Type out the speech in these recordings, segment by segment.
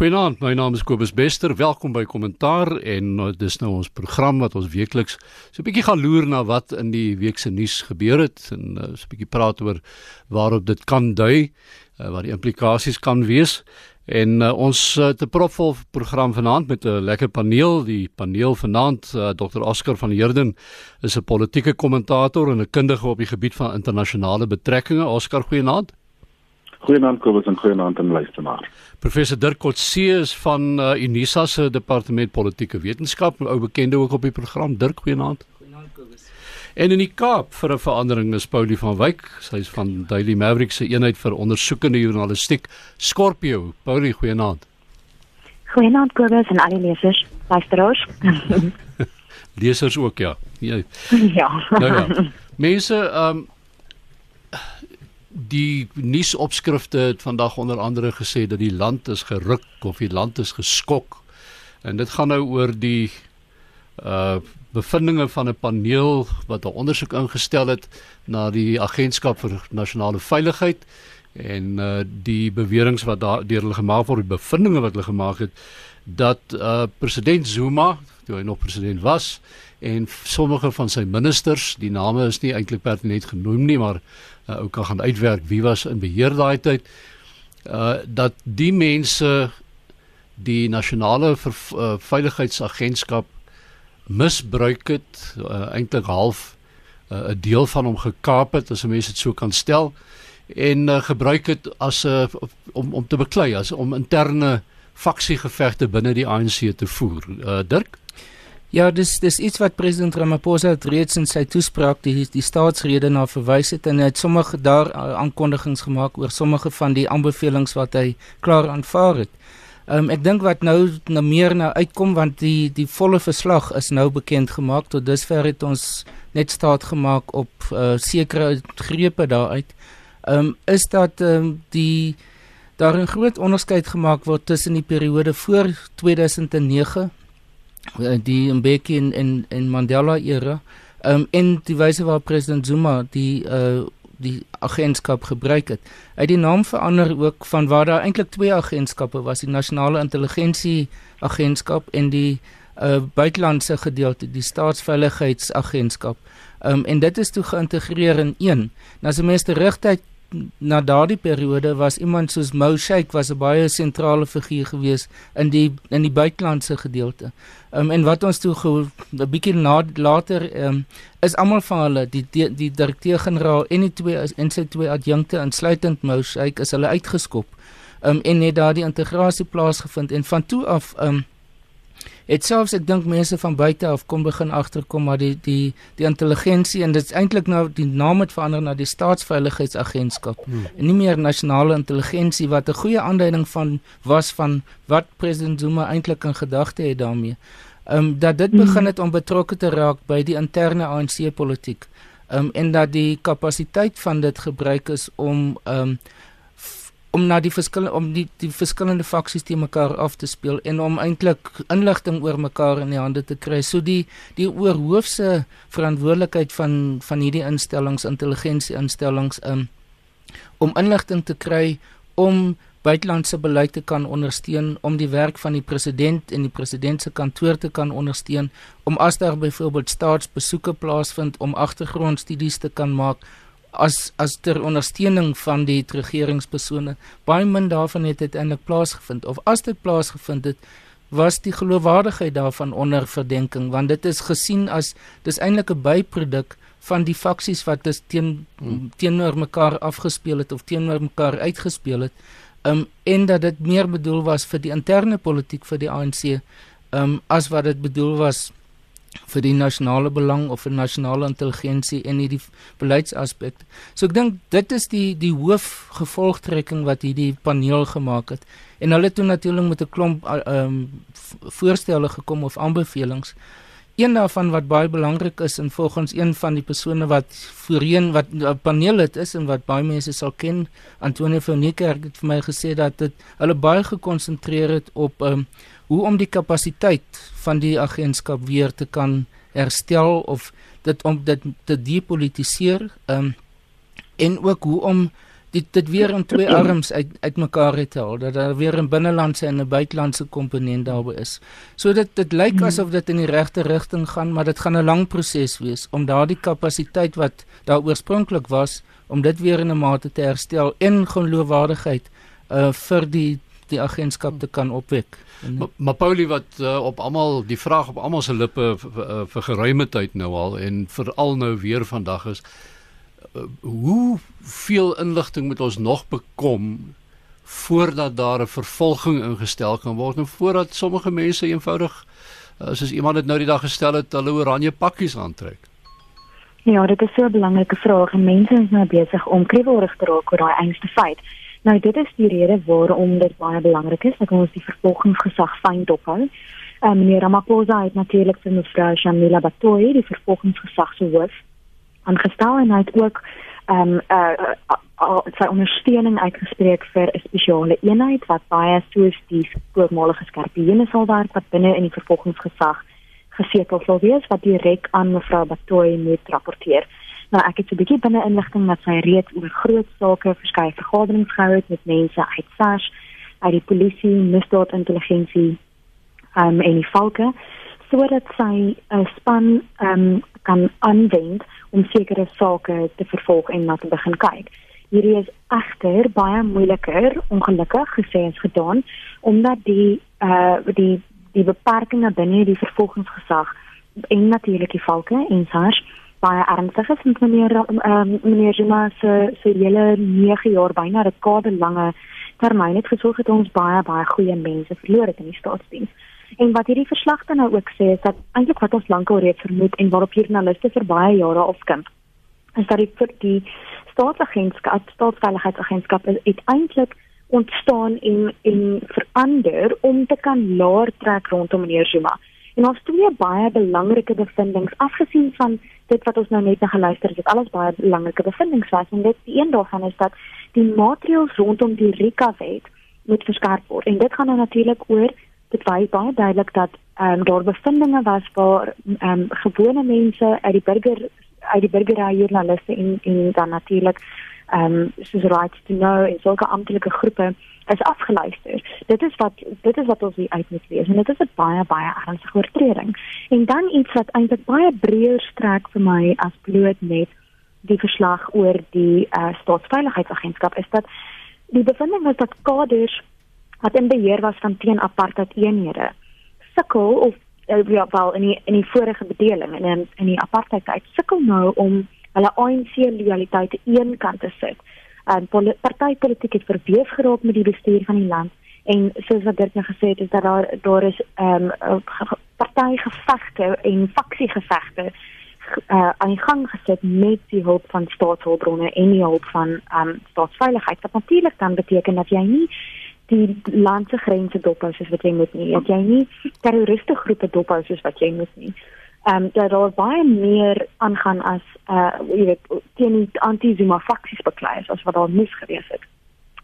Goeienaand, my naam is Kobus Bester. Welkom by Kommentaar en uh, dis nou ons program wat ons weekliks so 'n bietjie gaan loer na wat in die week se nuus gebeur het en uh, so 'n bietjie praat oor waarop dit kan dui, uh, wat die implikasies kan wees. En uh, ons uh, te propvol program vanaand met 'n lekker paneel. Die paneel vanaand, uh, Dr. Oscar van Heerden is 'n politieke kommentator en 'n kundige op die gebied van internasionale betrekkinge. Oscar, goeienaand. Goeienaand Kobus en goeienaand aan luisteraars. Professor Dirk Kotse is van uh, Unisa se departement politieke wetenskap, ou bekende ook op die program. Dirk, goeienaand. Goeienaand Kobus. En in die Kaap vir 'n verandering is Paulie van Wyk, sy's van Daily Maverick se eenheid vir ondersoekende journalistiek, Scorpio. Paulie, goeienaand. Goeienaand Kobus en al die lesers, luisteraars. lesers ook ja. Ja. Ja. Nou ja. Mense, ehm um, die nuusopskrifte het vandag onder andere gesê dat die land is geruk of die land is geskok. En dit gaan nou oor die uh bevindinge van 'n paneel wat 'n ondersoek ingestel het na die agentskap vir nasionale veiligheid en uh die beweringe wat daar deur hulle gemaak word, die bevindinge wat hulle gemaak het dat uh president Zuma, toe hy nog president was, en sommige van sy ministers, die name is nie eintlik pertinent genoem nie, maar uh, ou kan gaan uitwerk wie was in beheer daai tyd uh dat die mense die nasionale uh, veiligheidsagentskap misbruik het uh, eintlik half 'n uh, deel van hom gekaap het as 'n mens dit so kan stel en uh, gebruik het as 'n uh, om om te beklei as om interne faksiegevegte binne die ANC te voer. Uh, Dirk Ja, dis dis iets wat president Ramaphosa reeds in sy toespraak die die staatsrede na verwys het en hy het sommige daar aankondigings gemaak oor sommige van die aanbevelings wat hy klaar aanvaar het. Ehm um, ek dink wat nou na meer nou uitkom want die die volle verslag is nou bekend gemaak tot dusver het ons net staat gemaak op uh, sekere grepe daaruit. Ehm um, is dat ehm um, die daar 'n groot onderskeid gemaak word tussen die periode voor 2009 Eh, die Mbeki en en en Mandela era um, en die wyse waarop president Zuma die uh die agentskap gebruik het. Hy het die naam verander ook van waar daar eintlik twee agentskappe was, die nasionale intelligensie agentskap en die uh buitelandse gedeelte, die staatsveiligheidsagentskap. Um en dit is toe geïntegreer in een. Nou as 'n mens terugkyk na daardie periode was iemand soos Mo Sheikh was 'n baie sentrale figuur gewees in die in die buitelandse gedeelte. Um, en wat ons toe 'n bietjie later um, is almal van hulle die die, direkteur-generaal en die twee en sy twee adjunkte insluitend Mo Sheikh is hulle uitgeskop. Um, en net daardie integrasie plaasgevind en van toe af um, het selfs ek dink mense van buite af kom begin agterkom maar die die die intelligensie en dit is eintlik nou die naam het verander na die staatsveiligheidsagentskap hmm. en nie meer nasionale intelligensie wat 'n goeie aanduiding van was van wat president Zuma eintlik in gedagte het daarmee. Ehm um, dat dit begin hmm. het om betrokke te raak by die interne ANC politiek. Ehm um, en dat die kapasiteit van dit gebruik is om ehm um, om na die verskillende om die die verskillende faksies te mekaar af te speel en om eintlik inligting oor mekaar in die hande te kry. So die die oorhoofse verantwoordelikheid van van hierdie instellings, intelligensie instellings um, om inligting te kry om buitelandse beleid te kan ondersteun, om die werk van die president en die president se kantoor te kan ondersteun, om as daar byvoorbeeld staatsbesoeke plaasvind om agtergrondstudies te kan maak as as ter ondersteuning van die regeringspersone baie min daarvan het uiteindelik plaasgevind of as dit plaasgevind het was die geloofwaardigheid daarvan onder verdenking want dit is gesien as dis eintlik 'n byproduk van die faksies wat dit teen hmm. teenoor mekaar afgespeel het of teenoor mekaar uitgespeel het um, en dat dit meer bedoel was vir die interne politiek vir die ANC um, as wat dit bedoel was vir die nasionale belang of vir nasionale intelligensie en hierdie beleidsaspek. So ek dink dit is die die hoofgevolgtrekking wat hierdie paneel gemaak het. En hulle het toe natuurlik met 'n klomp ehm um, voorstelle gekom of aanbevelings. Een daarvan wat baie belangrik is en volgens een van die persone wat voorheen wat 'n paneel het is en wat baie mense sal ken, Antonio van Niekerk het vir my gesê dat dit hulle baie gekonsentreer het op ehm um, hoe om die kapasiteit van die agentskap weer te kan herstel of dit om dit te depolitiseer um, en ook hoe om dit dit weer in twee arms uit uitmekaar het haal dat daar weer 'n binnelandse en 'n buitelandse komponent daarby is. So dit dit lyk hmm. asof dit in die regte rigting gaan, maar dit gaan 'n lang proses wees om daardie kapasiteit wat daar oorspronklik was om dit weer in 'n mate te herstel en geloofwaardigheid uh vir die die agentskap te kan opwek. Maar, maar Paulie wat uh, op almal die vraag op almal se lippe vir, vir, geruime tyd nou al en veral nou weer vandag is uh, hoe veel inligting moet ons nog bekom voordat daar 'n vervolging ingestel kan word en voordat sommige mense eenvoudig uh, soos iemand dit nou die dag gestel het hulle oranje pakkies aantrek. Ja, dit is so 'n belangrike vraag en mense is nou besig om kriewelrig te raak oor daai einste feit. Nou dit is die rede waarom dit baie belangrik is dat ons die vervolgingsgesag fyn dophou. Um, meneer Ramaphosa het natuurlik vir mevrou Shamila Batoyi die vervolgingsgesag se hoof aangestel en hy het ook ehm um, uh, uh, uh, sy ondersteuning uitgespreek vir 'n spesiale eenheid wat baie soos die voormalige skerpioene sal werk wat binne in die vervolgingsgesag gesetel sal wees wat direk aan mevrou Batoyi moet rapporteer. Nou ek het so 'n bietjie binne inligting dat sy reeds oor groot sake verskeie vergaderings gehou het met mense uit SARS, uit die polisie, misdaadintelligensie, ehm um, en die valke sodat sy 'n span ehm um, kan aanwend om sekere sake te vervolg en na te begin kyk. Hierdie is egter baie moeiliker ongelukkig gesê as gedaan omdat die uh die die beperkings binne die vervolgingsgesag en natuurlik die valke en SARS baie ernstig is met meneer um, meneer Zuma se se hele 9 jaar byna 'n kaderlange termyn het gesorg het ons baie baie goeie mense verloor het in die staatsdiens. En wat hierdie verslag dan nou ook sê is dat eintlik wat ons lankal reeds vermoed en waarop joernaliste vir baie jare afskimp is dat die die staatsagentskap, staatsveiligheidsagentskap het eintlik ontstaan en en verander om te kan laer trek rondom meneer Zuma. En ons twee baie belangrike bevindinge afgesien van dit wat ons nou net na geluister het, dit alles baie belangrike bevindinge was en dit die een daarvan is dat die maatreëls rondom die RICA wet moet verskerp word. En dit gaan nou natuurlik oor dit wys baie duidelik dat ehm um, daar bevindinge was waar ehm um, gewone mense uit die burger uit die burgerry joernaliste en en dan natuurlik ehm um, soos right to know en sulke amptelike groepe is afgeluister. Dit is wat dit is wat ons hier uit moet lees en dit is 'n baie baie ernstige oortreding. En dan iets wat eintlik baie breër strek vir my as bloot net die verslag oor die uh, staatsveiligheidsagentskap is dat die bevinding was dat kaders wat in beheer was van teen apartheid eenhede sukkel of uh, ja wel in die in die vorige bedeling in in die apartheid tyd sukkel nou om hulle ANC loyaliteit aan een kant sit. Um, partytetiek het verweef geraak met die bestuur van die land en soos wat Dirk nou gesê het is dat daar daar is ehm um, partygevegte en faksiegevegte uh, aan die gang gesit met die hulp van staatshulpbronne en die hulp van ehm um, staatsveiligheid. Wat natuurlik dan beteken dat jy nie die landse grense dophou soos wat jy moet nie. Jy nie terroriste groepe dophou soos wat jy moet nie ehm um, dat daar baie meer aangaan as uh jy weet teen die anti-Zuma faksies beklei as wat daar mis gewees het.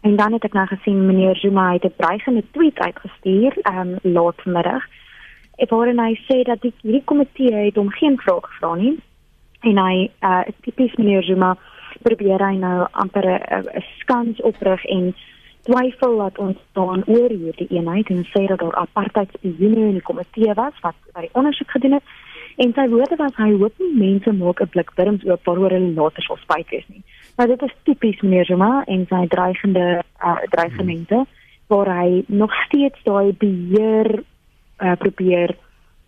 En dan het ek nou gesien meneer Zuma het 'n dreigende tweet uitgestuur ehm um, laat vanmiddag. Ek hoor en hy sê dat die hierdie komitee het hom geen vrae gevra nie. En hy uh tipies meneer Zuma probeer hy nou amper 'n skans oprig en twyfel wat ontstaan oor hierdie eenheid en sê dat daar apartheid spioene in die komitee was wat wat die ondersoek gedoen het. En sy woorde was hy hoop nie mense maak 'n blik wurms oop waaroor hulle later sal spyt wees nie. Maar dit is tipies meneer Zuma en sy dreigende uh, dreigemente waar hy nog steeds daai beheer uh, probeer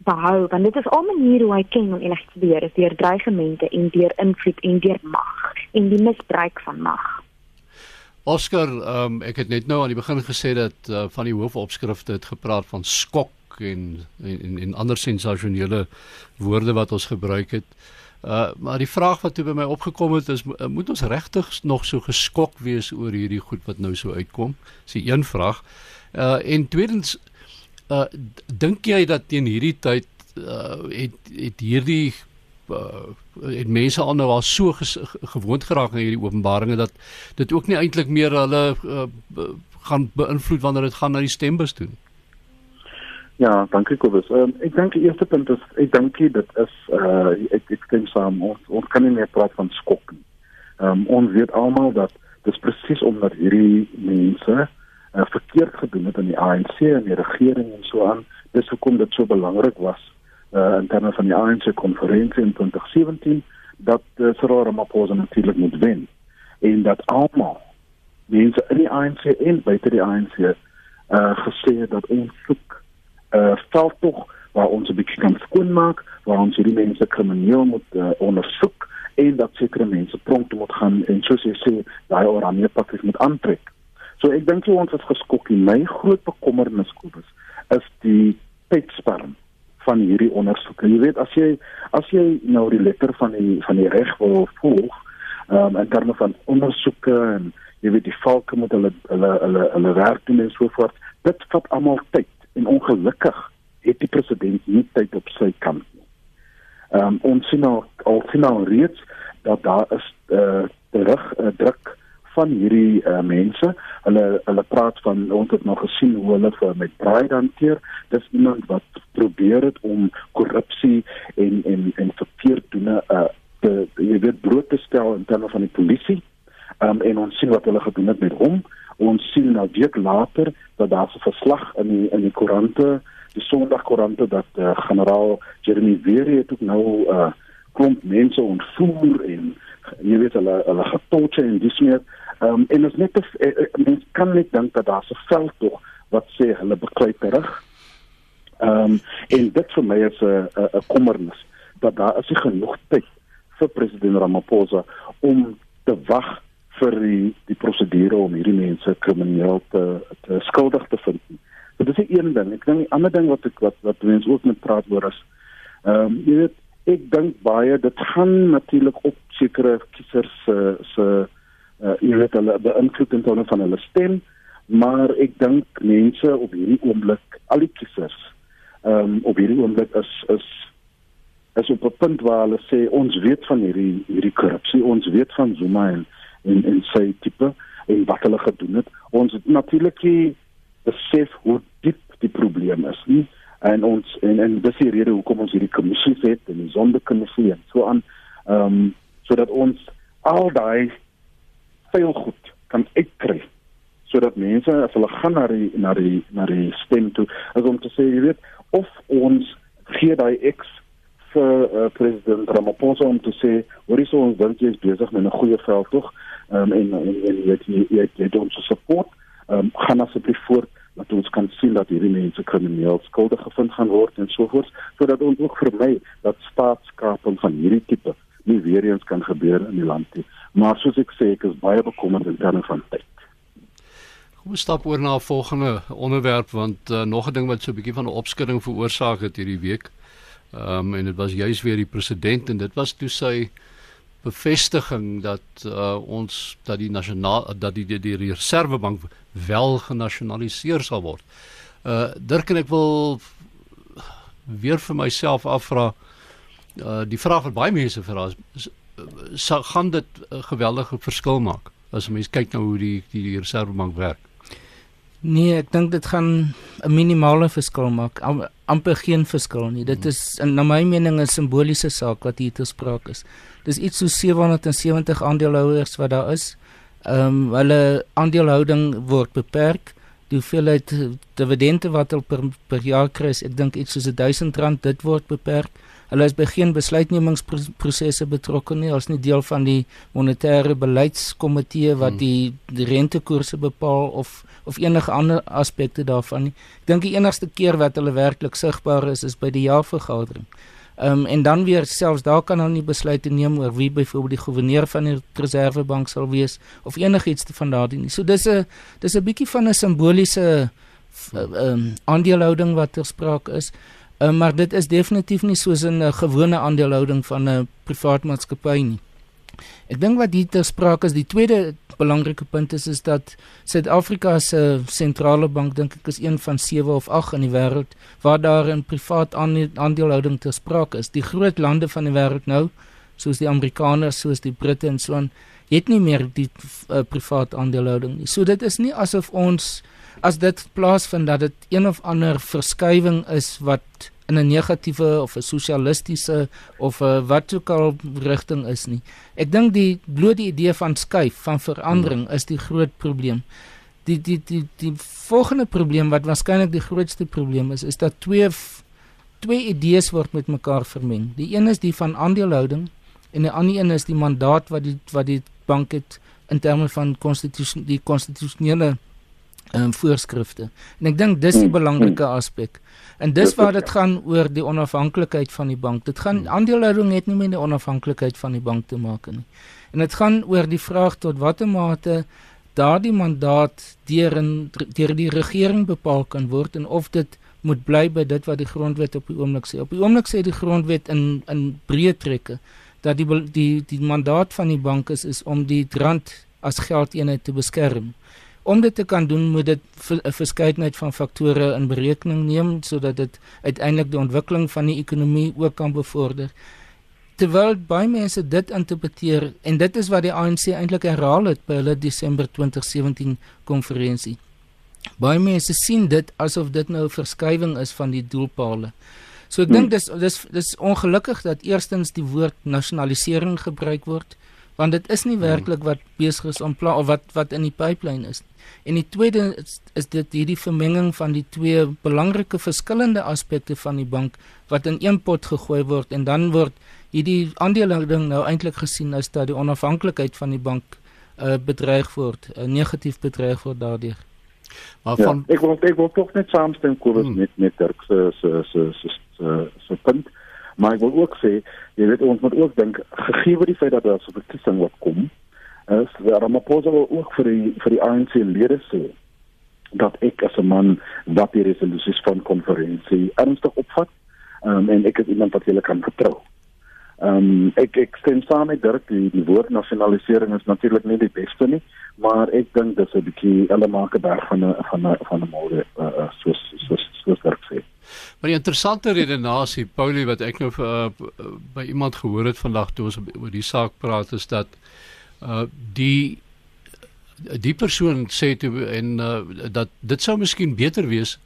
behou want dit is al maniere hoe hy ken om enigiets te beheer is deur dreigemente en deur invloed en deur mag en die misbruik van mag. Oscar, um, ek het net nou aan die begin gesê dat uh, van die hoofopskrifte het gepraat van skok en en en ander sensasionele woorde wat ons gebruik het. Uh maar die vraag wat toe by my opgekom het is moet ons regtig nog so geskok wees oor hierdie goed wat nou so uitkom? Dis die een vraag. Uh en tweedens uh dink jy dat teen hierdie tyd uh het het hierdie uh het mense al nou al so gewoond geraak aan hierdie openbaringe dat dit ook nie eintlik meer hulle uh, gaan beïnvloed wanneer dit gaan na die stembus toe? Ja, dankie Kobus. Um, ek dink die eerste punt is ek dink dit is uh ek ek stem saam ons ons kan nie meer praat van skok nie. Um, ons weet almal dat dis presies omdat hierdie mense uh, verkeerd gedoen het in die ANC en die regering en so aan dis hoekom dit so belangrik was uh, in terme van die ANC konferensie in 2017 dat uh, Cyril Ramaphosa natuurlik moet wen en dat almal mense in die ANC en buite die ANC uh, gesê het dat ons soek uh, veldtog waar ons 'n bietjie kan skoonmaak waar ons hierdie mense krimineel moet uh, ondersoek en dat sekere mense prompt moet gaan en soos jy sê daai oranje pakkies moet aantrek. So ek dink jy ons is geskok en my groot bekommernis Kobus is die tydspanne van hierdie ondersoeke. Jy weet as jy as jy nou die letter van die van die reg wil volg, ehm um, in terme van ondersoeke en jy weet die valke moet hulle hulle hulle hulle werk doen en so voort. Dit vat almal tyd en ongelukkig het die president nie tyd op sy kant nie. Ehm um, ons sien al al sien al reeds dat daar is uh, terug uh, druk van hierdie uh, mense. Hulle hulle praat van ons het nog gesien hoe hulle vir met pride hanteer. Dis iemand wat probeer het om korrupsie en en en verkeerd doen uh, die jy weet brood te stel in terme van die polisie. Ehm um, en ons sien wat hulle gedoen het met hom. Ons sien nou week later dat daar 'n verslag in die in die koerante die Sondagkoerante dat uh, generaal Jeremy Wery het ook nou 'n uh, klomp mense ontvoer en jy weet hulle hulle getorture en dis meer um, en is net 'n uh, uh, mens kan net dink dat daar 'n veld tog wat sê hulle beklei terug. Ehm um, en dit vir my is 'n 'n kommernis dat daar is nie genoeg tyd vir president Ramaphosa om te wag vir die die prosedure om hierdie mense krimineel te, te skuldig te vind. So dis 'n een ding. Ek dink die ander ding wat ek wat wat mense ook met praat oor is ehm um, jy weet ek dink baie dit gaan natuurlik op sekere kiesers se se uh, jy weet hulle beïnvloed in terme van hulle stem, maar ek dink mense op hierdie oomblik, al die kiesers ehm um, op hierdie oomblik is is is op 'n punt waar hulle sê ons weet van hierdie hierdie korrupsie, ons weet van Zuma en en, en sy tipe en wat hulle gedoen het. Ons natuurlik besef hoe diep die probleem is nie. En ons en en dis die rede hoekom ons hierdie kommissie het en die sondekommissie en so aan ehm um, sodat ons al daai veel goed kan uitkry. Sodat mense as hulle gaan na die na die na die stem toe as om te sê jy weet of ons gee daai X vir uh, president Ramaphosa om te sê hoor hierso ons dink jy is besig met 'n goeie veld tog um, en en en weet jy jy, jy doen so support. Um, gaan asseblief voort dat ons kan sien dat hierdie mense krimineel skuldig gevind gaan word en so voort sodat ons ook vermy dat staatskaping van hierdie tipe nie weer eens kan gebeur in die land nie. Maar soos ek sê ek is baie bekommerd in terme van tyd. Kom ons stap oor na 'n volgende onderwerp want uh, nog 'n ding wat so 'n bietjie van 'n opskudding veroorsaak het hierdie week. Ehm um, en dit was juis weer die president en dit was toe sy bevestiging dat uh, ons dat die nasionaal dat die die, die reservebank wel genasionaliseer sal word. Uh Dirk en ek wil weer vir myself afvra uh die vraag wat baie mense vra is sal gaan dit 'n geweldige verskil maak as mense kyk na hoe die die, die reservebank werk. Nee, ek dink dit gaan 'n minimale verskil maak. Am, amper geen verskil nie. Dit is in na my mening 'n simboliese saak wat hier te sprake is. Dis iets so 770 aandeelhouers wat daar is. Ehm um, hulle aandelehouding word beperk. Die hoeveelheid dividende wat hulle per, per jaar kry, ek dink iets soos R1000, dit word beperk. Hulle is by geen besluitnemingsprosesse betrokke nie. Hulle is nie deel van die monetêre beleidskomitee wat hmm. die, die rentekoerse bepaal of of enige ander aspekte daarvan nie. Ek dink die enigste keer wat hulle werklik sigbaar is is by die jaarvergadering. Ehm um, en dan weer selfs daar kan hulle nie besluite neem oor wie byvoorbeeld die goewerneur van die reservebank sal wees of enigiets van daardie nie. So dis 'n dis 'n bietjie van 'n simboliese ehm um, aandeelhouding wat ter sprake is. Uh, maar dit is definitief nie soos 'n gewone aandelehouding van 'n privaat maatskappy nie. Ek dink wat hier ter sprake is, die tweede belangrike punt is is dat Suid-Afrika se sentrale bank dink ek is een van 7 of 8 in die wêreld waar daar 'n privaat aandelehouding ter sprake is. Die groot lande van die wêreld nou, soos die Amerikaners, soos die Britte en so aan, het nie meer die uh, privaat aandelehouding nie. So dit is nie asof ons as dit plaasvind dat dit een of ander verskywing is wat in 'n negatiewe of 'n sosialistiese of 'n wat ook al rigting is nie. Ek dink die bloot die idee van skuif van verandering is die groot probleem. Die die die die volgende probleem wat waarskynlik die grootste probleem is, is dat twee twee idees word met mekaar vermeng. Die een is die van aandelehouding en die ander een is die mandaat wat die wat die bank het in terme van konstitusie die konstitusionele um, voorskrifte. En ek dink dis die hmm. belangrike aspek. En dis waar dit gaan oor die onafhanklikheid van die bank. Dit gaan hmm. aandelehouding het nie met die onafhanklikheid van die bank te maak nie. En dit gaan oor die vraag tot watter mate daardie mandaat deur in deur die regering bepaal kan word en of dit moet bly by dit wat die grondwet op die oomblik sê. Op die oomblik sê die grondwet in in breë trekke dat die die die mandaat van die bank is is om die rand as geldeenheid te beskerm. Om dit te kan doen, moet dit 'n verskeidenheid van faktore in berekening neem sodat dit uiteindelik die ontwikkeling van die ekonomie ook kan bevorder. Terwyl baie mense dit interpreteer en dit is wat die ANC eintlik herhaal het by hulle Desember 2017 konferensie. Baie mense sien dit asof dit nou 'n verskywing is van die doelpale. So ek hmm. dink dis dis dis ongelukkig dat eerstens die woord nasionalisering gebruik word want dit is nie hmm. werklik wat besig is om plan of wat wat in die pipeline is. En die tweede is, is dit hierdie vermenging van die twee belangrike verskillende aspekte van die bank wat in een pot gegooi word en dan word hierdie aandelehouding nou eintlik gesien as dat die onafhanklikheid van die bank uh, bedreig word, uh, negatief bedreig word daardeur. Maar ja, van ek wil ek wil tog net saamstem Kobus hmm. met met Dirk se se se se se punt. Maar ek wil ook sê, jy weet ons moet ook dink gegee word die feit dat daar so 'n verkiesing wat kom, is Ramaphosa wil ook vir die vir die ANC lede sê dat ek as 'n man wat die resolusies van konferensie ernstig opvat um, en ek is iemand wat jy kan vertrou. Ehm um, ek ek stem saam met Dirk die, die woord nasionalisering is natuurlik nie die beste nie, maar ek dink dis 'n bietjie Ellemakeberg van 'n van 'n van 'n môre uh, soos soos soos Dirk sê. Maar die interessante redenasie Paulie wat ek nou uh, by iemand gehoor het vandag toe ons oor die saak praat is dat uh die die persoon sê toe en uh, dat dit sou miskien beter wees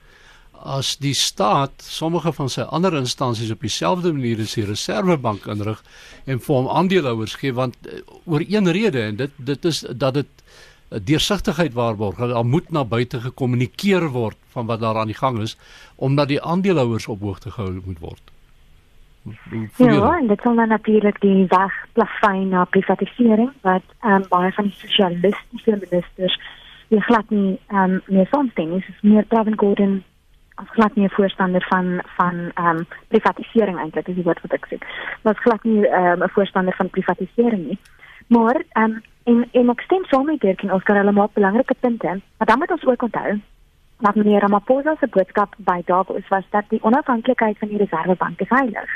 as die staat sommige van sy ander instansies op dieselfde manier as die reservebank inrig en vir hom aandeelhouers gee want uh, oor een rede en dit dit is dat dit deursigtigheid waarborg daar moet na buite gekommunikeer word van wat daar aan die gang is omdat die aandeelhouers op hoogte gehou moet word. Ja, en dit sal dan natuurlik die weg plafyn na privatisering wat ehm um, baie van die sosialistiese ministers die glad nie ehm um, meer saamstem nie. Dit is meer Gordhan as glad nie 'n voorstander van van ehm um, privatisering eintlik is die woord wat ek sê. Was glad nie ehm um, 'n voorstander van privatisering nie. Maar ehm um, en en ek stem saam met Dirk en Oscar hulle maak belangrike punte, maar dan moet ons ook onthou dat meneer Ramaphosa se boodskap by Davos was dat die onafhanklikheid van die Reservebank is heilig.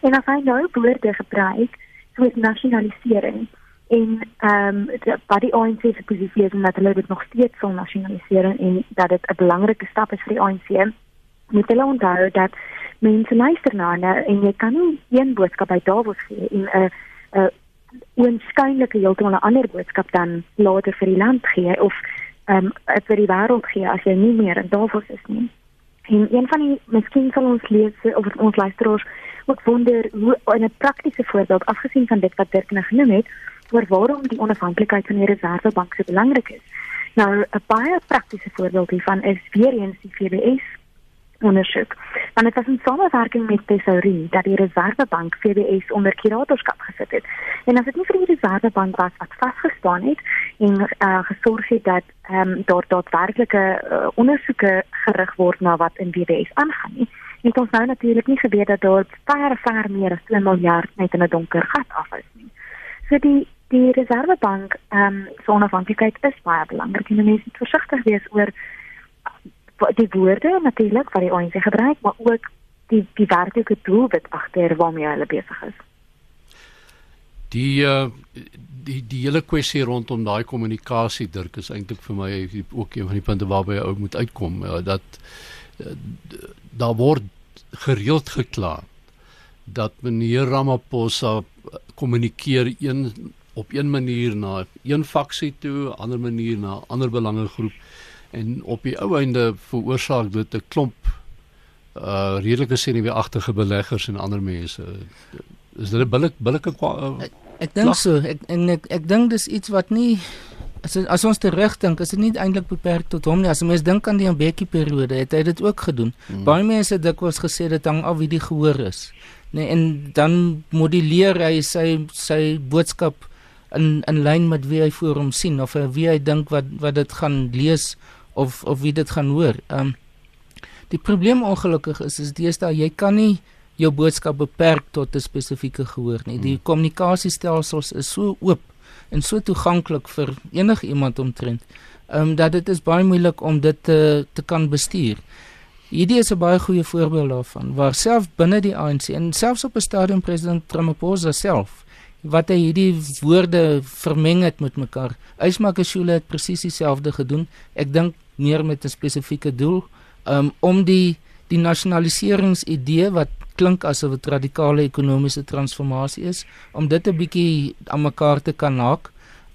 En as hy nou woorde gebruik soos nasionalisering en ehm um, wat die ANC se posisie is en dat hulle dit nog steeds wil nasionaliseer en dat dit 'n belangrike stap is vir die ANC. Moet hulle onthou dat mense luister na hulle en jy kan nie een boodskap by Davos gee en 'n 'n oënskynlike heeltemal 'n ander boodskap dan later vir die land gee of ehm um, vir die wêreld gee as jy nie meer in Davos is nie. En een van die miskien sal ons lees of ons luisteraars ook wonder hoe 'n praktiese voorbeeld afgesien van dit wat Dirk nou genoem het oor waarom die onafhanklikheid van die Reservebank so belangrik is. Nou 'n baie praktiese voorbeeld hiervan is weer eens die FBS ondersoek. Want dit was 'n samewerking met Tesourie dat die Reservebank FBS onder kuratorskap gesit het. En as dit nie vir die Reservebank was wat vasgestaan het en uh, gesorg het dat ehm um, daar daadwerklike uh, ondersoeke gerig word na wat in FBS aangaan nie. Het ons nou natuurlik nie geweet dat daar ver ver meer as 2 miljard net in 'n donker gat af is nie. So die die reservebank ehm um, se onafhanklikheid is baie belangrik mense moet versigtig wees oor die woorde natuurlik wat die ANC gebruik, maar ook die die werklike doel wat agter waarmee hulle besig is. Die uh, die die hele kwessie rondom daai kommunikasie Dirk is eintlik vir my ook een van die punte waarby jy ook moet uitkom uh, dat daar word gereeld gekla dat meneer Ramaphosa kommunikeer een op een manier na een faksie toe, ander manier na ander belangegroep en op die ou einde veroorsaak dit 'n klomp uh redelike senuweeagtige beleggers en ander mense. Is dit 'n billik billike uh, Ek, ek dink so. Ek en ek ek dink dis iets wat nie as as ons terugdink, is dit nie eintlik beperk tot hom nie. As 'n mens dink aan die Mbeki periode, het hy dit ook gedoen. Hmm. Baie mense het dikwels gesê dit hang af wie die gehoor is. Nee, en dan moduleer hy sy sy boodskap in in lyn met wie hy voor hom sien of wie hy dink wat wat dit gaan lees of of wie dit gaan hoor. Ehm um, die probleem ongelukkig is is deesdae jy kan nie jou boodskap beperk tot 'n spesifieke gehoor nie. Die hmm. kommunikasiestelsels is so oop en so toeganklik vir enige iemand omtrent. Ehm um, dat dit is baie moeilik om dit te te kan bestuur. Hierdie is 'n baie goeie voorbeeld daarvan waar self binne die ANC en selfs op 'n stadium president Ramaphosa self wat hy hierdie woorde vermeng het met mekaar. Ysmakashule het presies dieselfde gedoen. Ek dink meer met 'n spesifieke doel um, om die die nasionaliseringsidee wat klink asof 'n radikale ekonomiese transformasie is om dit 'n bietjie aan mekaar te kan. Ehm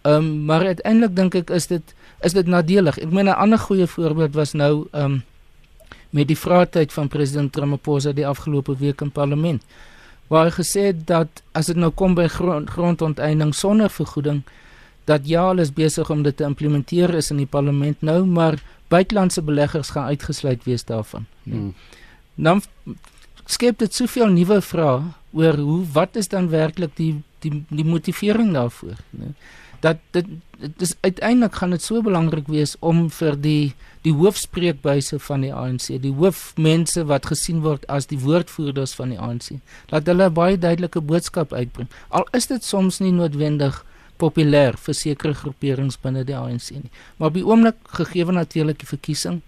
um, maar uiteindelik dink ek is dit is dit nadelig. Ek meen 'n ander goeie voorbeeld was nou um, met die vraatyd van president Ramaphosa die afgelope week in parlement waar hy gesê het dat as dit nou kom by grond, grondonteiening sonder vergoeding dat ja, hulle is besig om dit te implementeer is in die parlement nou, maar buitelandse beleggers gaan uitgesluit wees daarvan. Nee. Hmm. Dan skep dit soveel nuwe vrae oor hoe wat is dan werklik die die die motivering daarvoor? Nee. Dat dit dit is uiteindelik gaan dit so belangrik wees om vir die die hoofspreekbuise van die ANC, die hoofmense wat gesien word as die woordvoerders van die ANC, dat hulle baie duidelike boodskap uitbring. Al is dit soms nie noodwendig populêr vir sekere groeperings binne die ANC nie. Maar op die oomblik gegee natuurlik die verkiesing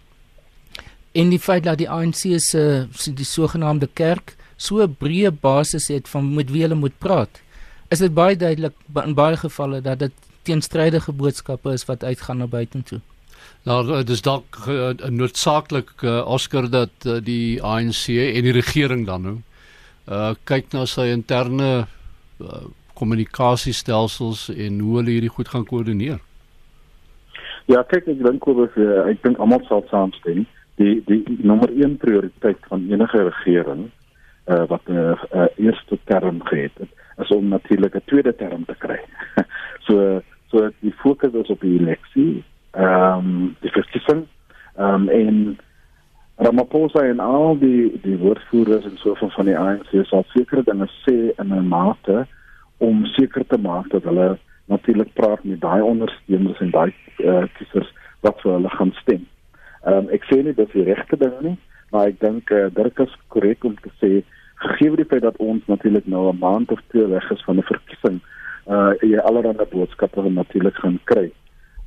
en die feit dat die ANC se die sogenaamde kerk so 'n breë basis het van met wie hulle moet praat, is dit baie duidelik in baie gevalle dat dit teenstrydige boodskappe is wat uitgaan na buitentoe. Nou dis dalk uh, noodsaaklik uh, Oscar dat uh, die ANC en die regering dan nou uh, kyk na sy interne uh, kommunikasiestelsels en hoe hulle hierdie goed gaan koördineer. Ja, kyk ek dink oor of ek dink almal sal saamstem. Die die nommer 1 prioriteit van enige regering uh, wat 'n uh, uh, eerste term gehad het, is om natuurlik 'n tweede term te kry. so so die fokus is op die eleksie, ehm um, die verkiesing, ehm um, en Ramaphosa en al die die woordvoerders en so van van die ANC sal sekere dinge sê in 'n mate om seker te maak dat hulle natuurlik praat met daai ondersteuners en daai uh, kiesers wat vir hulle gaan stem. Ehm um, ek sê nie dat dit regte ding nie, maar ek dink uh, dit is korrek om te sê gegee die feit dat ons natuurlik nou 'n maand of twee weg is van 'n verkiesing, uh jy allerlei boodskappe natuurlik gaan kry.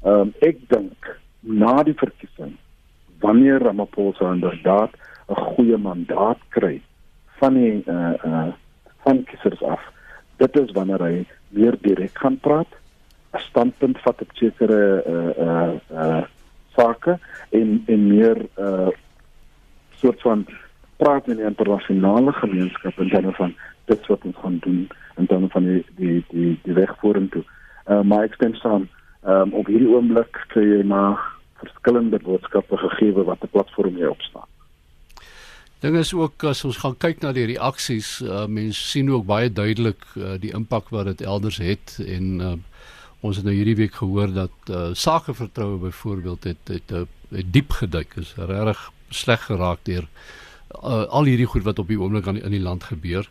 Ehm um, ek dink na die verkiesing wanneer Ramaphosa inderdaad 'n goeie mandaat kry van die uh uh van kiesers af dit is wanneer hy weer direk gaan praat, 'n standpunt vat op sekere uh uh uh sake en en meer uh soort van praat in die internasionale gemeenskap en dan van dit wat ons gaan doen en dan van die die die die weg vorentoe. Uh maar ek stem saam, um, op hierdie oomblik kry jy maar verskillende boodskappe gegee wat 'n platform hier opstaan. Ding is ook as ons gaan kyk na die reaksies, uh, mense sien ook baie duidelik uh, die impak wat dit elders het en uh, ons het nou hierdie week gehoor dat uh, sakevertroue byvoorbeeld het het, het, het diep geduik is regtig sleg geraak deur uh, al hierdie goed wat op die oomblik aan in die land gebeur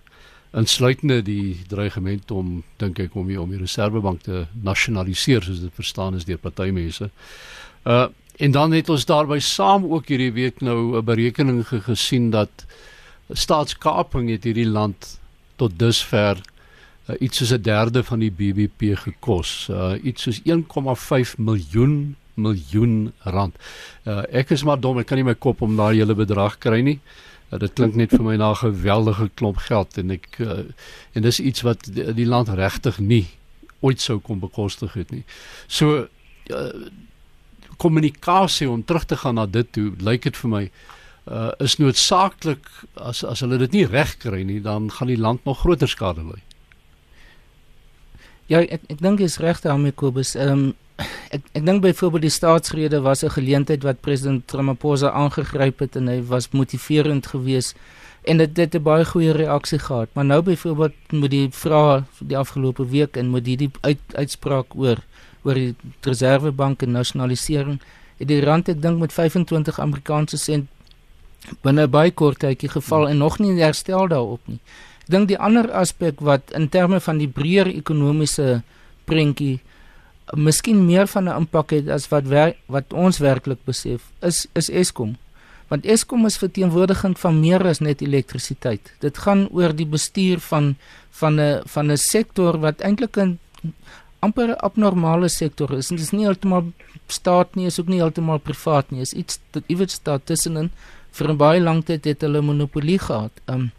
insluitende die dreigement om dink ek om die om die reservebank te nasionaliseer soos dit verstaan is deur partymense. Uh En dan het ons daarby saam ook hierdie week nou 'n berekening gesien dat staatskaping het hierdie land tot dusver uh, iets soos 'n derde van die BBP gekos. Uh, iets soos 1,5 miljoen miljoen rand. Uh, ek is maar dom, ek kan nie my kop om daai hele bedrag kry nie. Uh, dit klink net vir my na 'n geweldige klomp geld en ek uh, en dis iets wat die, die land regtig nie ooit sou kon bekostig het nie. So uh, kommunikasie om terug te gaan na dit toe lyk dit vir my uh, is noodsaaklik as as hulle dit nie reg kry nie dan gaan die land nog groter skade ly. Ja, ek ek dink jy's reg daarmee Kobus. Ehm um, ek ek dink byvoorbeeld die staatsrede was 'n geleentheid wat president Ramaphosa aangegryp het en hy was motiverend geweest en dit het 'n baie goeie reaksie gehad. Maar nou byvoorbeeld moet die vra die afgelope week en moet hierdie uit, uitspraak oor oor die reservebank en nasionalisering het die rand ek dink met 25 Amerikaanse sent binne baie kort tydjie geval en nog nie herstel daarop nie. Ek dink die ander aspek wat in terme van die breër ekonomiese prentjie miskien meer van 'n impak het as wat wer, wat ons werklik besef is is Eskom. Want Eskom is verteenwoordigend van meer as net elektrisiteit. Dit gaan oor die bestuur van van 'n van 'n sektor wat eintlik 'n amper abnormale sektor is. Dit is nie heeltemal staat nie, is ook nie heeltemal privaat nie. Is iets iewers staat tussenin. Vir 'n baie lang tyd het hulle monopolie gehad. Um,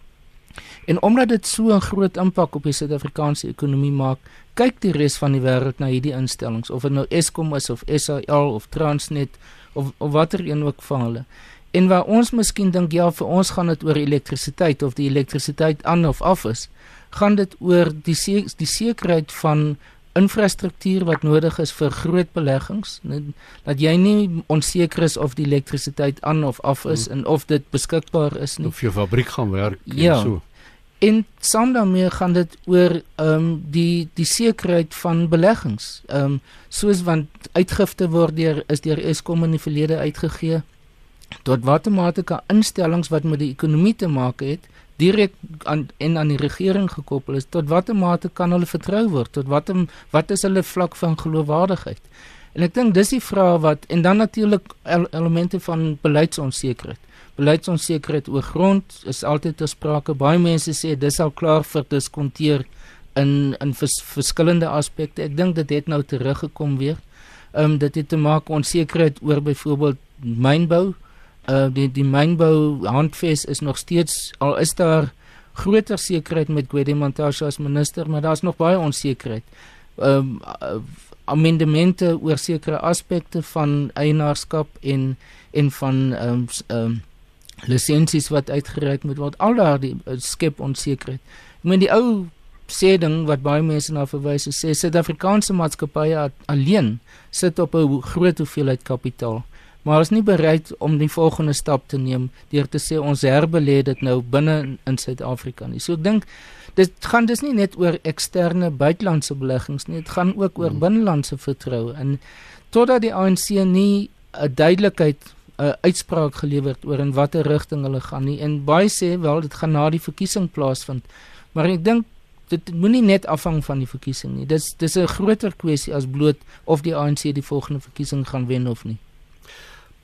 En omdat dit so 'n groot impak op die Suid-Afrikaanse ekonomie maak, kyk die res van die wêreld na hierdie instellings, of dit nou Eskom is of SAL of Transnet of of watter een ook van hulle. En waar ons miskien dink ja, vir ons gaan dit oor elektrisiteit of die elektrisiteit aan of af is, gaan dit oor die se die sekerheid van infrastruktuur wat nodig is vir groot beleggings dat jy nie onseker is of die elektrisiteit aan of af is hmm. en of dit beskikbaar is nie of jou fabriek gaan werk ja. en so En saam daarmee gaan dit oor ehm um, die die sekerheid van beleggings. Ehm um, soos want uitgifte word deur is deur Eskom in die verlede uitgegee tot matematiese instellings wat met die ekonomie te maak het direk aan en aan die regering gekoppel is tot watter mate kan hulle vertrou word tot watter wat is hulle vlak van geloofwaardigheid en ek dink dis die vraag wat en dan natuurlik elemente van beleidsonsekerheid beleidsonsekerheid oor grond is altyd ter sprake. Baie mense sê dis al klaar vir diskonteer in in vers, verskillende aspekte. Ek dink dit het nou teruggekom weer. Ehm um, dit het te maak onsekerheid oor byvoorbeeld mynbou. Uh die die mynbou handves is nog steeds al is daar groter sekerheid met Guedemontage as minister, maar daar's nog baie onsekerheid. Ehm um, amendemente oor sekere aspekte van eienaarskap en en van ehm um, ehm um, lisensies wat uitgereik moet word al daardie uh, skep onsekerheid. Ek meen die ou sê ding wat baie mense na verwys sê Suid-Afrikaanse maatskappye alleen sit op 'n groot hoeveelheid kapitaal maar is nie bereid om die volgende stap te neem deur te sê ons herbelê dit nou binne in Suid-Afrika nie. So ek dink dit gaan dis nie net oor eksterne buitelandse beleggings nie, dit gaan ook oor hmm. binnelandse vertroue en totdat die ANC nie 'n duidelikheid 'n uitspraak gelewer oor in watter rigting hulle gaan nie en baie sê wel dit gaan na die verkiesing plaasvind. Maar ek dink dit moenie net afhang van die verkiesing nie. Dis dis 'n groter kwessie as bloot of die ANC die volgende verkiesing gaan wen of nie.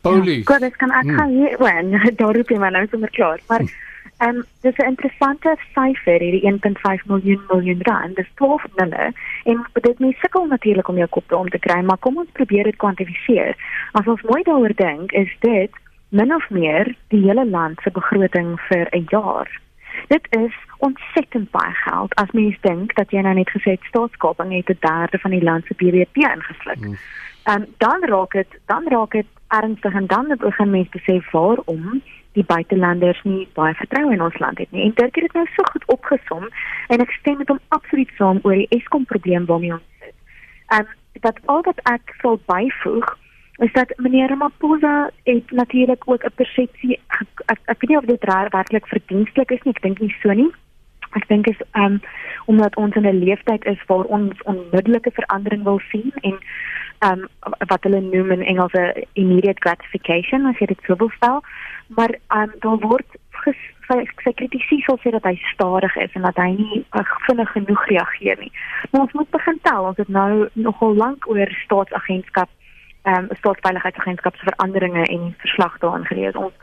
Paulie. Ja, dit kan ek gaan hier wen. Daar roep jy maar nou sommer klaar. Maar hm. Ehm um, dis 'n interessante syfer hierdie 1.5 miljoen miljoen rand. Dis 12 nulle en dit mens sukkel natuurlik om jou kop om te kry, maar kom ons probeer dit kwantifiseer. As ons mooi daaroor dink, is dit min of meer die hele land se begroting vir 'n jaar. Dit is ontsettend baie geld as mens dink dat jy nou net gesê het staatskaping het 'n derde van die land se BBP ingesluk. Hmm. Ehm um, dan raak dit dan raak dit ernstig en dan begin mense besef waarom die buitelanders nie baie vertroue in ons land het nie. En Dirk het dit nou so goed opgesom en ek stem met hom absoluut saam oor die Eskom probleem waarmee ons sit. En dat al wat ek sou byvoeg is dat meneer Ramaphosa het natuurlik ook 'n persepsie ek, ek, ek weet nie of dit werklik verdienstelik is nie, ek dink nie so nie. Ek dink is um omdat ons in 'n leeftyd is waar ons onmiddellike verandering wil sien en um wat hulle noem in Engels 'n immediate gratification as jy dit sou wil stel maar um, daar word sy kritisie sal sê dat hy stadig is en dat hy nie uh, vinnig genoeg reageer nie. Maar ons moet begin tel, ons het nou nogal lank oor staatsagentskap, ehm um, staatsveiligheidsagentskap se veranderinge en verslag daarin gelees. Ons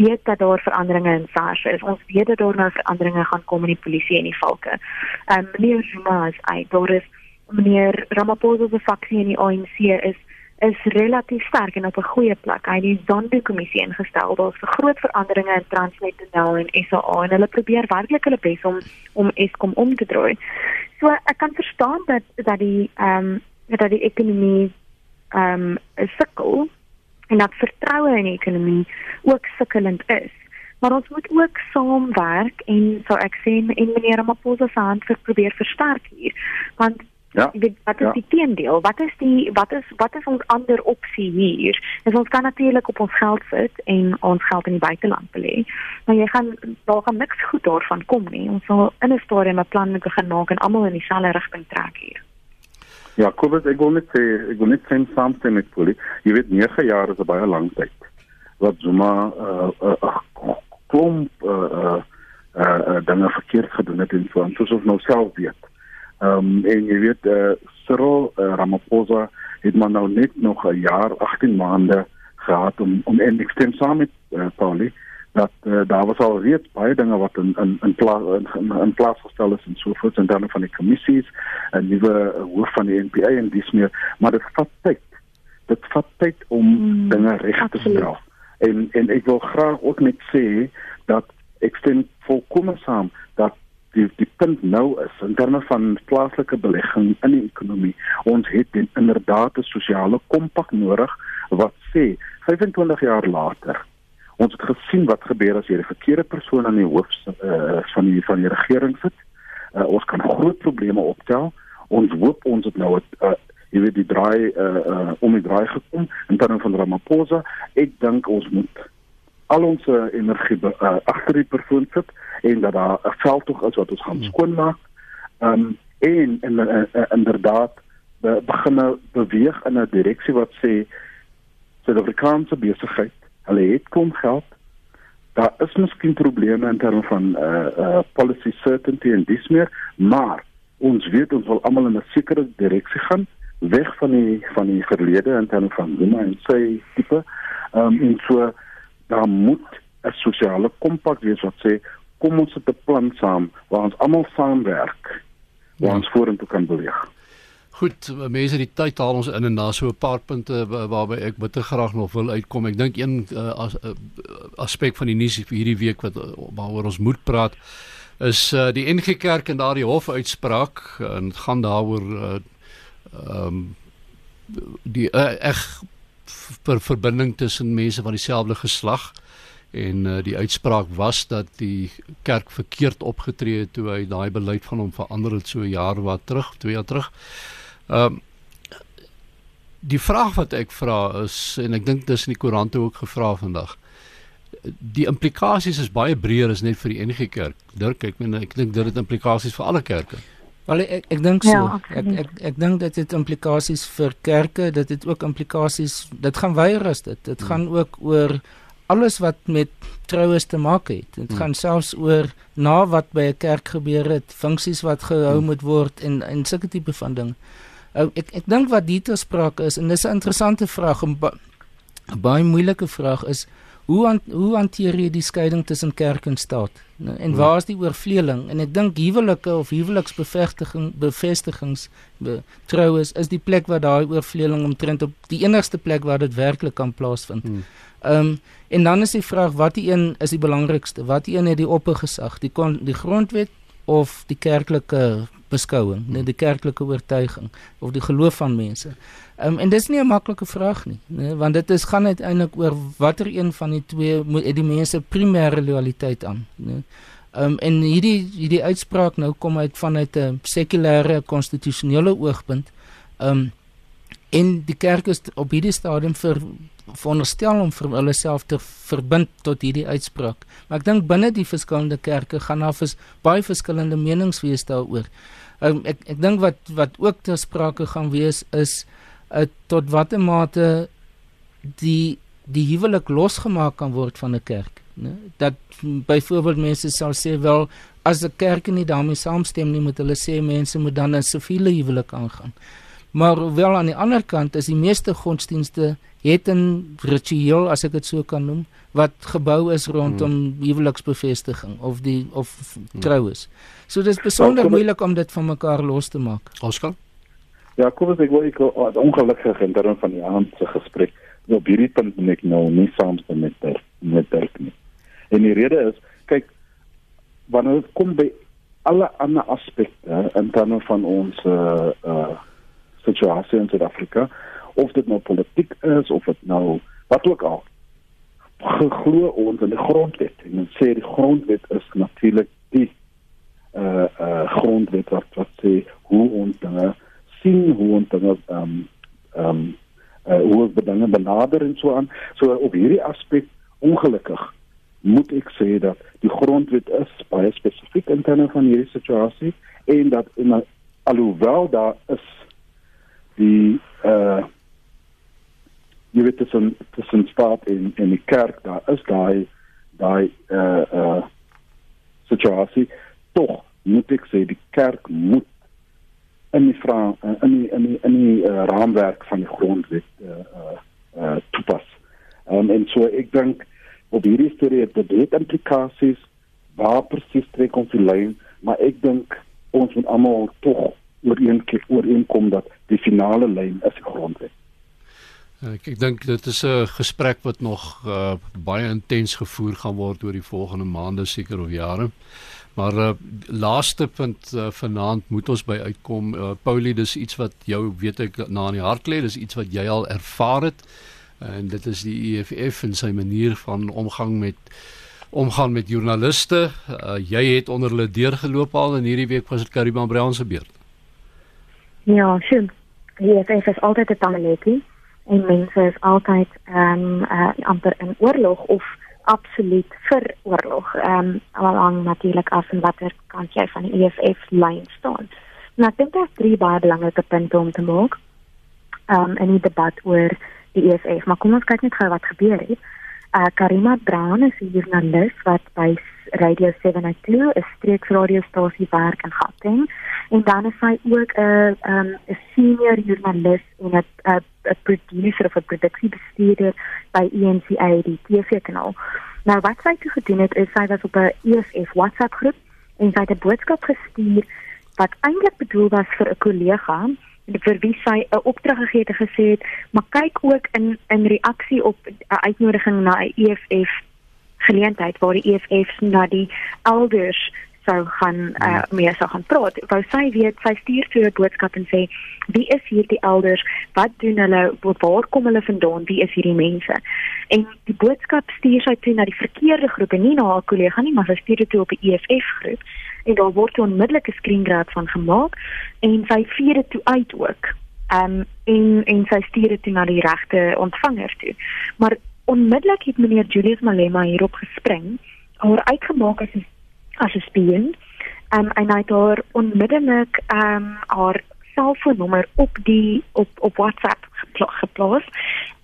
weet dat daar veranderinge in SARS is. Ons weet dat daar nou veranderinge gaan kom in die polisie en die valke. Ehm um, meneer Zuma is uit. Daar is meneer Ramaphosa se faksie in die ANC is is relatief sterk en op 'n goeie plek. Hy het die Zondo-kommissie ingestel. Daar's 'n groot veranderinge in Transnet en en SAA en hulle probeer werklik hulle bes om om Eskom om te draai. So ek kan verstaan dat dat die ehm um, dat die ekonomie ehm um, sukkel en dat vertroue in die ekonomie ook sukkelend is. Maar ons moet ook saamwerk en so ek sê en meneer Ramaphosa se hand vir probeer versterk hier. Want Ja. Weet, wat is ja. die teendeel? Wat is die wat is wat is ons ander opsie hier? Dus ons kan natuurlik op ons geld sit en ons geld in die buiteland belê. Maar jy gaan daar gaan niks goed daarvan kom nie. Ons sal in 'n stadium 'n plan moet begin maak en almal in dieselfde rigting trek hier. Ja, Kobus, ek wil net sê, ek wil net sê something met Poli. Jy weet 9 jaar is 'n baie lang tyd. Wat Zuma uh uh klomp uh uh, uh dinge verkeerd gedoen het en so, soos ons nou self weet. Ehm um, en jy weet eh uh, Cyril uh, Ramaphosa het maar nou net nog 'n jaar 18 maande gehad om om en ek stem saam met uh, Pauli dat uh, daar was al reeds baie dinge wat in in in plaas in, in, in plaas gestel is en so voort en dan van die kommissies en nuwe hoof van die NPA en dis meer maar dit vat tyd. Dit vat tyd om mm, dinge reg te stel en en ek wil graag ook net sê dat ek stem volkomme saam dat die die punt nou is in terme van plaaslike belegging in die ekonomie. Ons het inderdaad 'n sosiale kompak nodig wat sê 25 jaar later ons het gesien wat gebeur as jy die verkeerde persoon aan die hoof uh, van die van die regering sit. Uh, ons kan groot probleme optel. Ons hoop ons het nou 'n uh, jy weet die draai uh, uh, om die draai gekom in terme van Ramaphosa. Ek dink ons moet al ons energie uh, agter die persoon sit en dat daar 'n veldtog is wat ons gaan hmm. skoonmaak. Ehm um, en en uh, inderdaad be, begin beweeg in 'n direksie wat sê Suid-Afrikaanse besigheid, hulle het kom geld. Daar is miskien probleme in terme van uh uh policy certainty en dis meer, maar ons weet ons wil almal in 'n sekere direksie gaan weg van die van die verlede in terme van Zuma en sy tipe. Ehm um, en so daar moet 'n sosiale kompak wees wat sê kom ons het 'n plan saam waar ons almal saamwerk waar ja. ons vorentoe kan beweeg. Goed, mense, die tyd haal ons in en daar so 'n paar punte waarby ek bitter graag nog wil uitkom. Ek dink een uh, as, uh, aspek van die nuus hierdie week wat waaroor ons moet praat is uh, die NG Kerk en daardie hofuitspraak en dit gaan daaroor ehm uh, um, die uh, eg vir verbinding tussen mense van dieselfde geslag en uh, die uitspraak was dat die kerk verkeerd opgetree het toe hy daai beleid van hom verander het so 'n jaar wat terug, 2 jaar terug. Ehm uh, die vraag wat ek vra is en ek dink dis in die koerante ook gevra vandag. Die implikasies is baie breër as net vir die NG Kerk. Dirk, ek meen ek dink dit het implikasies vir alle kerke. Wel ek ek dink so. Ja, ek ek ek dink dit het implikasies vir kerke, dit het ook implikasies. Dit gaan weier as dit. Dit hmm. gaan ook oor alles wat met troues te maak het. Dit hmm. gaan selfs oor na wat by 'n kerk gebeur het, funksies wat gehou hmm. moet word en en sulke tipe van ding. Uh, ek ek dink wat dit sprake is en dis 'n interessante vraag, 'n ba baie moeilike vraag is hoe an, hoe hanteer jy die skeiding tussen kerk en staat? Nou, en waar is die oorvleeling? En ek dink huwelike of huweliksbevestiging bevestigings be, troues is die plek waar daai oorvleeling omtrent op die enigste plek waar dit werklik kan plaasvind. Hmm. Ehm um, en dan is die vraag wat die een is die belangrikste? Wat die een het die oppergesag, die kon, die grondwet of die kerklike beskouing, nee, die kerklike oortuiging of die geloof van mense. Um, en dis nie 'n maklike vraag nie, nee, want dit is gaan uiteindelik oor watter een van die twee moet die mense primêre loyaliteit aan. Ehm um, en hierdie hierdie uitspraak nou kom uit vanuit 'n sekulêre konstitusionele oogpunt. Um, en die kerk is op hierdie stadium vir veronderstel om vir hulle self te verbind tot hierdie uitspraak. Maar ek dink binne die verskillende kerke gaan daar vers, baie verskillende menings wees daaroor. Um, ek ek dink wat wat ook ter sprake gaan wees is uh, tot watter mate die die huwelik losgemaak kan word van 'n kerk, né? Dat byvoorbeeld mense sal sê wel as 'n kerk nie daarmee saamstem nie, moet hulle sê mense moet dan 'n siviele huwelik aangaan. Maar wel aan die ander kant is die meeste godsdienste het 'n ritueel as ek dit so kan noem wat gebou is rondom hmm. huweliksbevestiging of die of hmm. troues. So dit is besonder moeilik om dit van mekaar los te maak. Oskar? Ja, kom as ek wou ek oh, ongelukkig in terme van die aand se gesprek. Nou hierdie punt moet ek nou nie saamstem met ter, met Dirk nie. En die rede is, kyk, wanneer dit kom by alle ander aspekte in terme van ons uh uh situasie in Suid-Afrika, of dit nou politiek is of dit nou wat ook al geglo ons in die grondwet en ons sê die grondwet is natuurlik die uh uh grondwet wat wat sê hoe ons dinge sien hoe ons dan ehm um, ehm um, uh, hoe ons dinge benader en so aan. So op hierdie aspek ongelukkig moet ek sê dat die grondwet is baie spesifiek in terme van hierdie situasie en dat in alhoewel daar is die uh jy weet dit is tussen staat en en die kerk daar is daai daai uh uh situasie tog moet ek sê die kerk moet in die vra in die in die in die uh, raamwerk van die grondwet uh uh, uh toepas. Um, en so ek dink op hierdie storie het dit implikasies waar presies trek ons die lyn, maar ek dink ons moet almal tog ooreenkom ooreenkom dat die finale lyn is die grondwet. Ek ek dink dit is 'n gesprek wat nog uh, baie intens gevoer gaan word oor die volgende maande seker of jare. Maar uh, laaste punt uh, vanaand moet ons by uitkom. Uh, Paulie, dis iets wat jou weet ek na in die hart lê, dis iets wat jy al ervaar het. En dit is die EFF en sy manier van omgang met omgaan met joernaliste. Uh, jy het onder hulle deurgeloop al en hierdie week was dit Kariban Brown se beurt. Ja, sjoe. Die EFF is altyd 'n tamaletjie en mense is altyd ehm um, uh, amper in oorlog of absoluut vir oorlog. Ehm um, allang natuurlik af en watter kant jy van die EFF lyn staan. Nou ek dink daar is drie baie belangrike punte om te maak. Ehm um, in die debat oor die EFF, maar kom ons kyk net gou wat gebeur het. Uh Karima Brown is 'n joernalis wat by Radio 702, 'n streeksradiostasie werk in Gauteng en dan is sy ook 'n um, 'n senior joernalis en 'n 'n producer of 'n produksiebestuurder by ENCA die TV-kanaal. Nou wat sy toe gedoen het is sy was op 'n EFF WhatsApp groep en sy het 'n boodskap gestuur wat eintlik bedoel was vir 'n kollega vir wie sy 'n opdrag gegee het en gesê het, maar kyk ook in in reaksie op 'n uitnodiging na 'n EFF geleentheid waar die EFF na die elders sou gaan uh, meer sou gaan praat. Wou sy weet, sy stuur toe 'n boodskap en sê, "Wie is hierdie elders? Wat doen hulle? Waar kom hulle vandaan? Wie is hierdie mense?" En die boodskap stuur sy toe na die verkeerde groep en nie na haar kollega nie, maar sy stuur dit toe op die EFF groep en daar word 'n onmiddellike screen grab van gemaak en sy vee dit toe uit ook. Ehm um, en en sy stuur dit toe na die regte ontvanger toe. Maar onmiddellik het meneer Julius Malema hierop gespring, haar uitgemaak as as 'n spioen. Ehm um, en hy het haar onmiddellik ehm um, haar selfoonnommer op die op op WhatsApp geplaas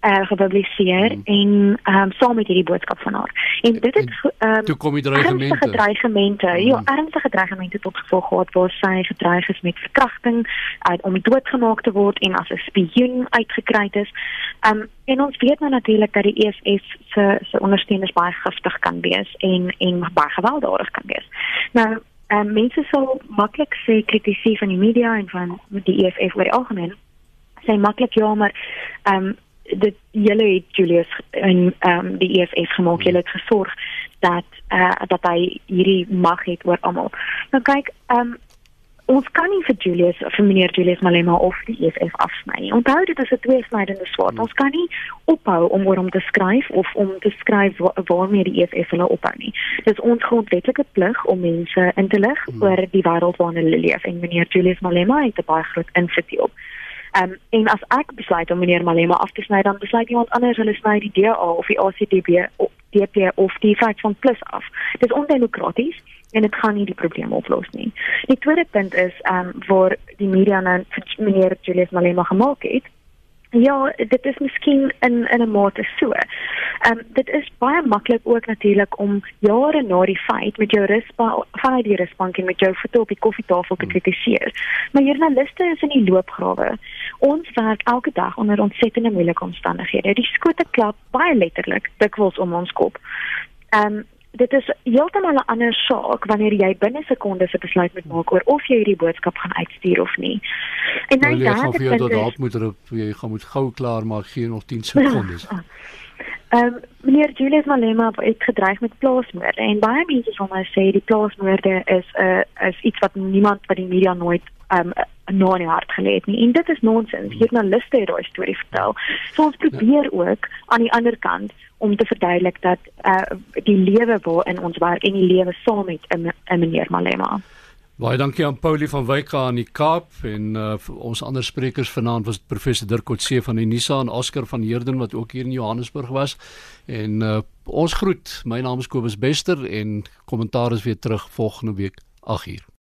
uh, gepubliseer mm. en ehm um, saam met hierdie boodskap van haar. En dit het ehm um, toe kom die dreigemente. Ernstige dreigemente. Mm. Ja, ernstige dreigemente tot gevolg gehad waar sy gedreig is met verkrachting, uh, om doodgemaak te word en as 'n spioen uitgekry is. Ehm um, en ons weet nou natuurlik dat die EFF se se ondersteuners baie giftig kan wees en en baie gewelddadig kan wees. Nou Um, mense sal maklik sê kritisie van die media en van die EFF oor die algemeen. Sê maklik ja, maar ehm um, dit julle het Julius en ehm um, die EFF gemaak julle het gesorg dat eh uh, dat hy hierdie mag het oor almal. Nou kyk, ehm um, ons kan nie vir Julius vir meneer Julius Malema of die EFF afsny nie. Onthou dit is 'n tweesnydende swaard. Hmm. Ons kan nie ophou om oor hom te skryf of om te skryf wa waarmee die EFF hulle ophou nie. Dit is ons grondwetlike plig om mense in te lig hmm. oor die wêreld waarin hulle leef en meneer Julius Malema het 'n baie groot invloed op. Ehm um, en as ek besluit om meneer Malema af te sny, dan besluit iemand anders hulle sny die DA of die ACDB of DP of die feit van plus af. Dit is ondemokraties en dit gaan nie die probleem oplos nie. Die tweede punt is ehm um, waar die media nou meneer Julius Malema gemaak het Ja, dit is miskien in in 'n mate so. Ehm um, dit is baie maklik ook natuurlik om jare na die feit met jou rusbank vanuit die rusbank en met jou voete op die koffietafel te hmm. kritiseer. Maar joernaliste is in die loopgrawe. Ons werk elke dag onder ontsettende moeilike omstandighede. Die skote klap baie letterlik dikwels om ons kop. Ehm um, dit is heeltemal 'n ander saak wanneer jy binne sekondes 'n besluit moet maak oor of jy hierdie boodskap gaan uitstuur of nie. En nou ja, ek dink dat dalk moet er, jy gaan moet gou klaar maak gee nog 10 sekondes. Ehm um, meneer Julius Malema het gedreig met plaasmoorde en baie mense sal nou sê die plaasmoorde is 'n uh, is iets wat niemand by die media nooit ehm um, nou in die hart gelê het nie. En dit is nonsens. Joernaliste het daai storie vertel. So ons probeer ook aan die ander kant om te verduidelik dat uh die lewe waarin ons werk en die lewe saam met 'n meneer Malema. Baie dankie aan Paulie van Wyk aan die Kaap en uh, ons ander sprekers vanaand was professor Dirk Kotse van die Nisa en Oscar van Heerden wat ook hier in Johannesburg was. En uh, ons groet. My naam is Kobus Bester en kommentaar is weer terug volgende week 8uur.